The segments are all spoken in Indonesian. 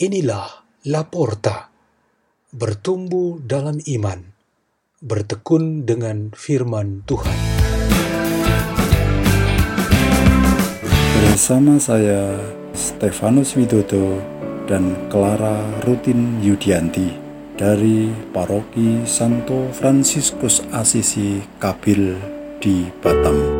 Inilah Laporta, bertumbuh dalam iman, bertekun dengan firman Tuhan. Bersama saya, Stefanus Widodo dan Clara Rutin Yudianti dari Paroki Santo Fransiskus Asisi Kabil di Batam.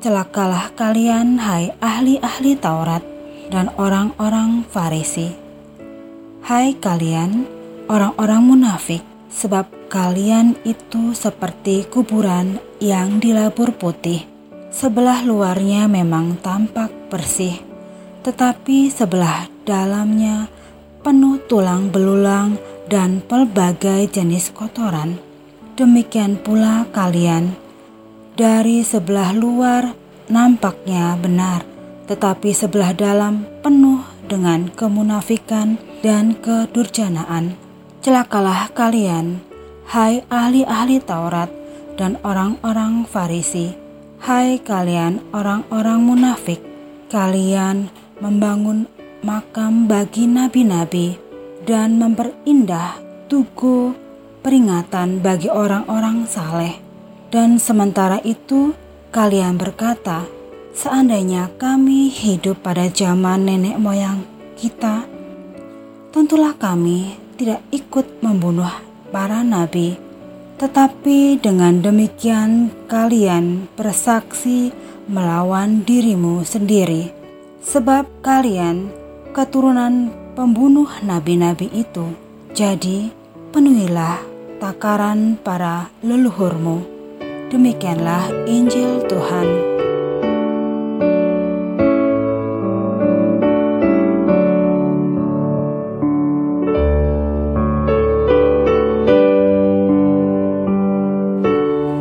Celakalah kalian, hai ahli-ahli Taurat dan orang-orang Farisi. Hai kalian, orang-orang munafik, sebab kalian itu seperti kuburan yang dilabur putih. Sebelah luarnya memang tampak bersih, tetapi sebelah dalamnya penuh tulang belulang dan pelbagai jenis kotoran. Demikian pula kalian, dari sebelah luar nampaknya benar, tetapi sebelah dalam penuh dengan kemunafikan dan kedurjanaan. Celakalah kalian, hai ahli-ahli Taurat dan orang-orang Farisi, hai kalian orang-orang munafik, kalian membangun makam bagi nabi-nabi dan memperindah tugu peringatan bagi orang-orang saleh dan sementara itu, kalian berkata, "Seandainya kami hidup pada zaman nenek moyang kita, tentulah kami tidak ikut membunuh para nabi." Tetapi dengan demikian, kalian bersaksi melawan dirimu sendiri, sebab kalian keturunan pembunuh nabi-nabi itu. Jadi, penuhilah takaran para leluhurmu. Demikianlah Injil Tuhan.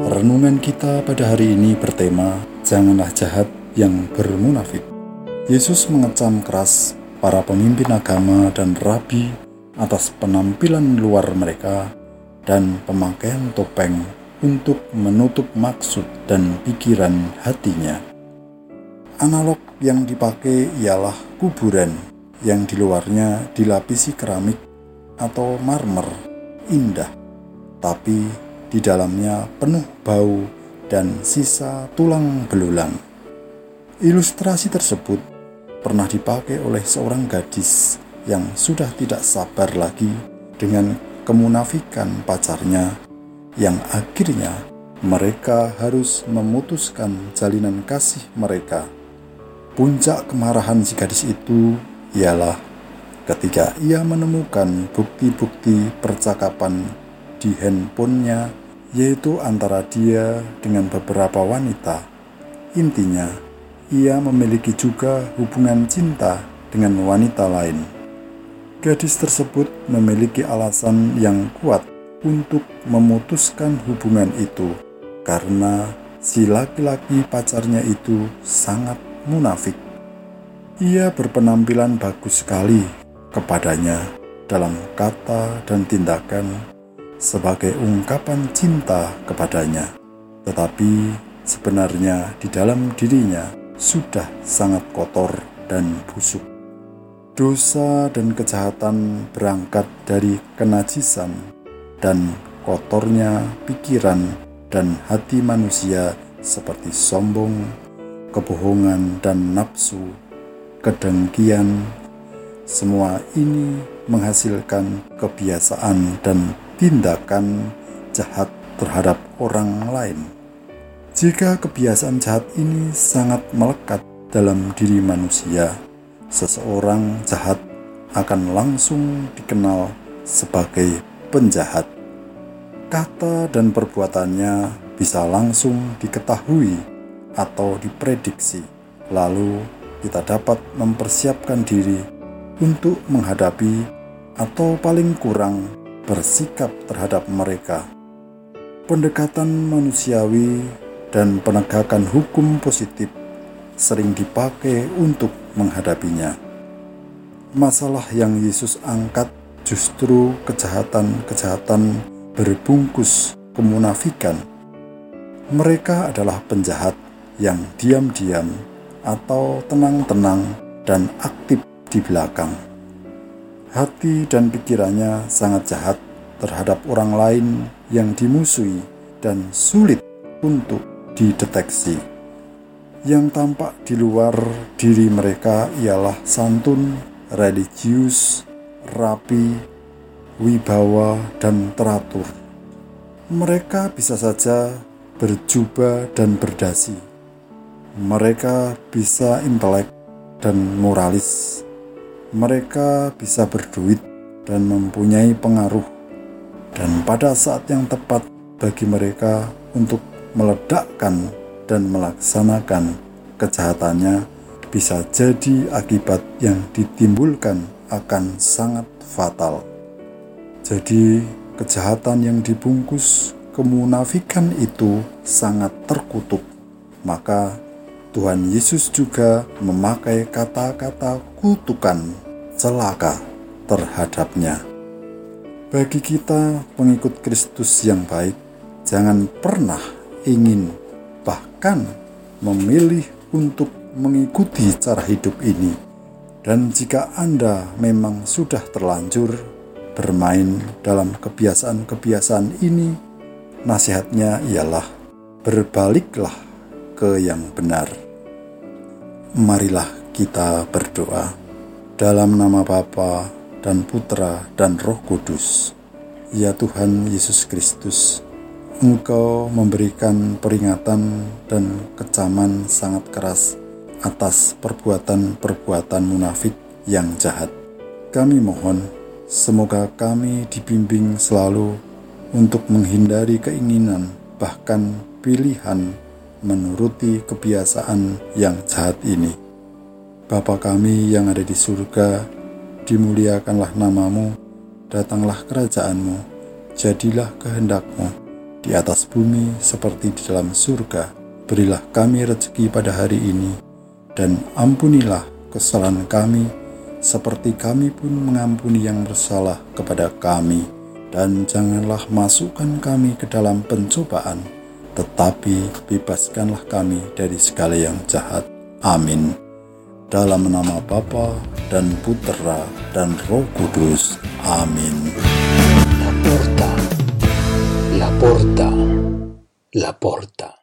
Renungan kita pada hari ini bertema Janganlah jahat yang bermunafik. Yesus mengecam keras para pemimpin agama dan rabi atas penampilan luar mereka dan pemakaian topeng untuk menutup maksud dan pikiran hatinya. Analog yang dipakai ialah kuburan yang di luarnya dilapisi keramik atau marmer indah, tapi di dalamnya penuh bau dan sisa tulang belulang. Ilustrasi tersebut pernah dipakai oleh seorang gadis yang sudah tidak sabar lagi dengan kemunafikan pacarnya yang akhirnya mereka harus memutuskan jalinan kasih mereka. Puncak kemarahan si gadis itu ialah ketika ia menemukan bukti-bukti percakapan di handphonenya, yaitu antara dia dengan beberapa wanita. Intinya, ia memiliki juga hubungan cinta dengan wanita lain. Gadis tersebut memiliki alasan yang kuat untuk memutuskan hubungan itu karena si laki-laki pacarnya itu sangat munafik. Ia berpenampilan bagus sekali kepadanya dalam kata dan tindakan sebagai ungkapan cinta kepadanya, tetapi sebenarnya di dalam dirinya sudah sangat kotor dan busuk. Dosa dan kejahatan berangkat dari kenajisan dan kotornya pikiran dan hati manusia seperti sombong, kebohongan, dan nafsu, kedengkian. Semua ini menghasilkan kebiasaan dan tindakan jahat terhadap orang lain. Jika kebiasaan jahat ini sangat melekat dalam diri manusia, seseorang jahat akan langsung dikenal sebagai penjahat. Kata dan perbuatannya bisa langsung diketahui atau diprediksi. Lalu kita dapat mempersiapkan diri untuk menghadapi atau paling kurang bersikap terhadap mereka. Pendekatan manusiawi dan penegakan hukum positif sering dipakai untuk menghadapinya. Masalah yang Yesus angkat justru kejahatan-kejahatan berbungkus kemunafikan. Mereka adalah penjahat yang diam-diam atau tenang-tenang dan aktif di belakang. Hati dan pikirannya sangat jahat terhadap orang lain yang dimusuhi dan sulit untuk dideteksi yang tampak di luar diri mereka ialah santun, religius, rapi, wibawa, dan teratur. Mereka bisa saja berjubah dan berdasi. Mereka bisa intelek dan moralis. Mereka bisa berduit dan mempunyai pengaruh. Dan pada saat yang tepat bagi mereka untuk meledakkan dan melaksanakan kejahatannya bisa jadi akibat yang ditimbulkan akan sangat fatal. Jadi, kejahatan yang dibungkus kemunafikan itu sangat terkutuk. Maka Tuhan Yesus juga memakai kata-kata kutukan celaka terhadapnya. Bagi kita pengikut Kristus yang baik, jangan pernah ingin bahkan memilih untuk mengikuti cara hidup ini. Dan jika Anda memang sudah terlanjur bermain dalam kebiasaan-kebiasaan ini, nasihatnya ialah berbaliklah ke yang benar. Marilah kita berdoa dalam nama Bapa dan Putra dan Roh Kudus. Ya Tuhan Yesus Kristus, Engkau memberikan peringatan dan kecaman sangat keras atas perbuatan-perbuatan munafik yang jahat. Kami mohon, semoga kami dibimbing selalu untuk menghindari keinginan, bahkan pilihan menuruti kebiasaan yang jahat ini. Bapa kami yang ada di surga, dimuliakanlah namamu, datanglah kerajaanmu, jadilah kehendakmu di atas bumi seperti di dalam surga. Berilah kami rezeki pada hari ini, dan ampunilah kesalahan kami, seperti kami pun mengampuni yang bersalah kepada kami. Dan janganlah masukkan kami ke dalam pencobaan, tetapi bebaskanlah kami dari segala yang jahat. Amin. Dalam nama Bapa dan Putera dan Roh Kudus. Amin. La porta, la porta, la porta.